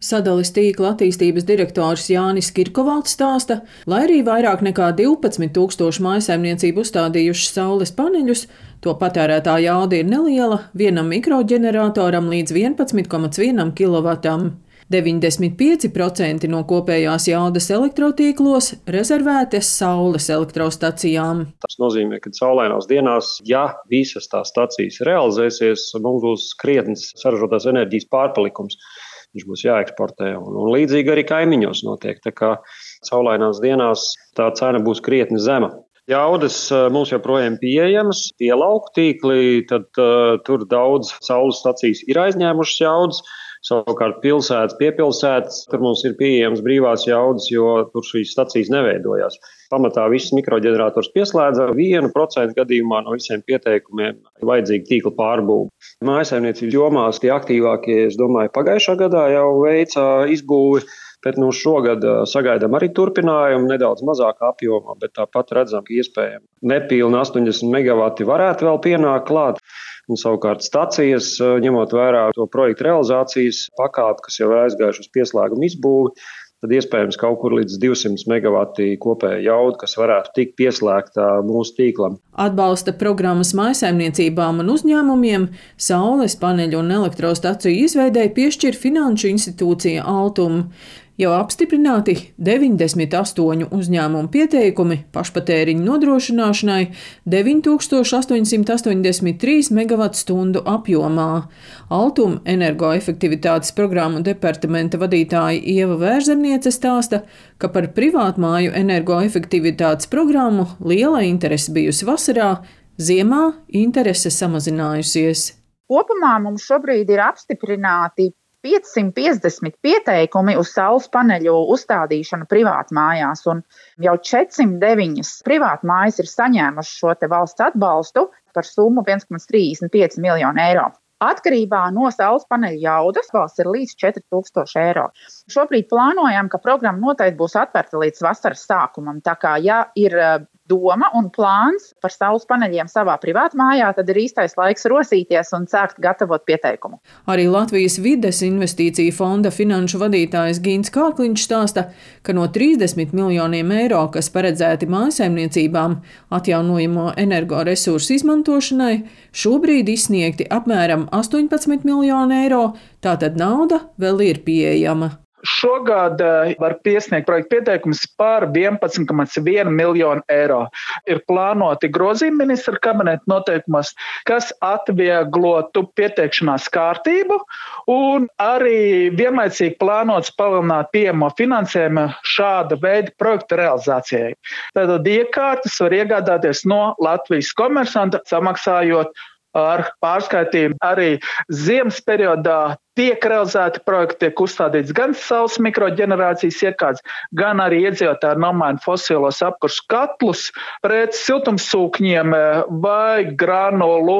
Sadalis tīkla attīstības direktors Jānis Kirkovalds stāsta, lai arī vairāk nekā 12 tūkstoši mājsaimniecību uzstādījuši saules paneļus, to patērētā jauda ir neliela - vienam mikroģeneratoram līdz 11,1 kW. 95% no kopējās jaudas elektrotīklos rezervētas saules elektrostacijām. Tas nozīmē, ka saulainās dienās, ja visas tās stacijas realizēsies, mums būs krietnes saražotās enerģijas pārpalikums viņš būs jāeksportē. Un, un līdzīgi arī kaimiņos notiek. Tā kā saulainās dienās tā cena būs krietni zema. Jaudas eh, mums joprojām pieejamas, pie lauku tīklī, tad uh, tur daudz saules stacijas ir aizņēmušas jaudas. Savukārt pilsētas, piepilsētas, tur mums ir pieejamas brīvās jaudas, jo tur šīs stacijas neveidojās. Pamatā viss mikroģenerators pieslēdza 1% gadījumā no visiem pieteikumiem vajadzīga tīkla pārbūve. Mājasaimniecības jomās tie aktīvākie, es domāju, pagājušā gadā jau veica izbūvi. Bet nu, šogad sagaidām arī turpinājumu, nedaudz mazākā apjomā, bet tāpat redzam, ka iespējams nepilni 80 megawati varētu vēl pienākt klāt. Un savukārt stacijas, ņemot vērā to projektu realizācijas pakāpi, kas jau ir aizgājuši uz pieslēgumu izbūvi, tad iespējams kaut kur līdz 200 megawati kopēja jauda, kas varētu tikt pieslēgta mūsu tīklam. Atbalsta programmas maisaimniecībām un uzņēmumiem saules paneļu un elektrostaciju izveidēji piešķir Finanšu institūcija Altum. Jau apstiprināti 98 uzņēmumu pieteikumi pašpatēriņa nodrošināšanai 9883 MWh apjomā. Altuma energoefektivitātes programmu departamenta vadītāja Ieva Vērzemniece stāsta, ka par privātmāju energoefektivitātes programmu liela interese bijusi vasarā, ziemā interese samazinājusies. Kopumā mums šobrīd ir apstiprināti 550 pieteikumi uz saules paneļu uzstādīšanu privātmājās, un jau 409 privātmājas ir saņēmušas šo valsts atbalstu par summu 1,35 miljonu eiro. Atkarībā no saules paneļa jaudas valsts ir līdz 4000 eiro. Šobrīd plānojam, ka programma noteikti būs atvērta līdz vasaras sākumam. Tā kā, ja ir doma un plāns par saules paneļiem savā privātmājā, tad ir īstais laiks rosīties un sākt gatavot pieteikumu. Arī Latvijas vides investīcija fonda finanšu vadītājs Gīns Kārkliņš stāsta, ka no 30 miljoniem eiro, kas paredzēti mājsaimniecībām atjaunojamo energoresursu izmantošanai, šobrīd izsniegti apmēram 18 miljoni eiro, tātad nauda vēl ir pieejama. Šogad eh, var piesniegt projektu pieteikumus par 11,1 miljonu eiro. Ir plānoti grozījumi ministra kabineta noteikumos, kas atvieglotu pieteikšanās kārtību un arī vienlaicīgi plānots palielināt pieejamo finansējumu šāda veida projektu realizācijai. Tātad iekārtas var iegādāties no Latvijas komersanta, samaksājot ar pārskaitījumu arī ziemas periodā tiek realizēti projekti, tiek uzstādīts gan saules mikroģenerācijas iekārtas, gan arī iedzīvotāji nomaina fosilos apkursu katlus pret siltumsūkņiem eh, vai granulu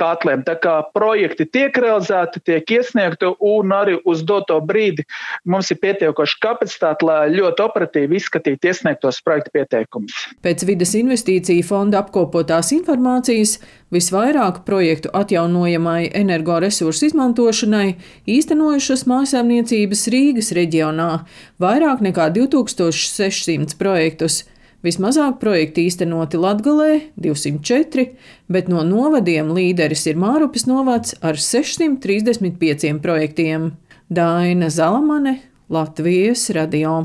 katliem. Tā kā projekti tiek realizēti, tiek iesniegti un arī uz doto brīdi mums ir pietiekoša kapacitāte, lai ļoti operatīvi izskatītu iesniegtos projektu pieteikumus. Pēc vidas investīciju fonda apkopotās informācijas visvairāk projektu atjaunojamai energoresursu izmantošanai īstenojušas mājsaimniecības Rīgas reģionā vairāk nekā 2600 projektus. Vismazāk projekti īstenoti Latvijā - 204, bet no novadiem līderis ir Mārupes novads ar 635 projektiem. Daina Zalamane, Latvijas radio.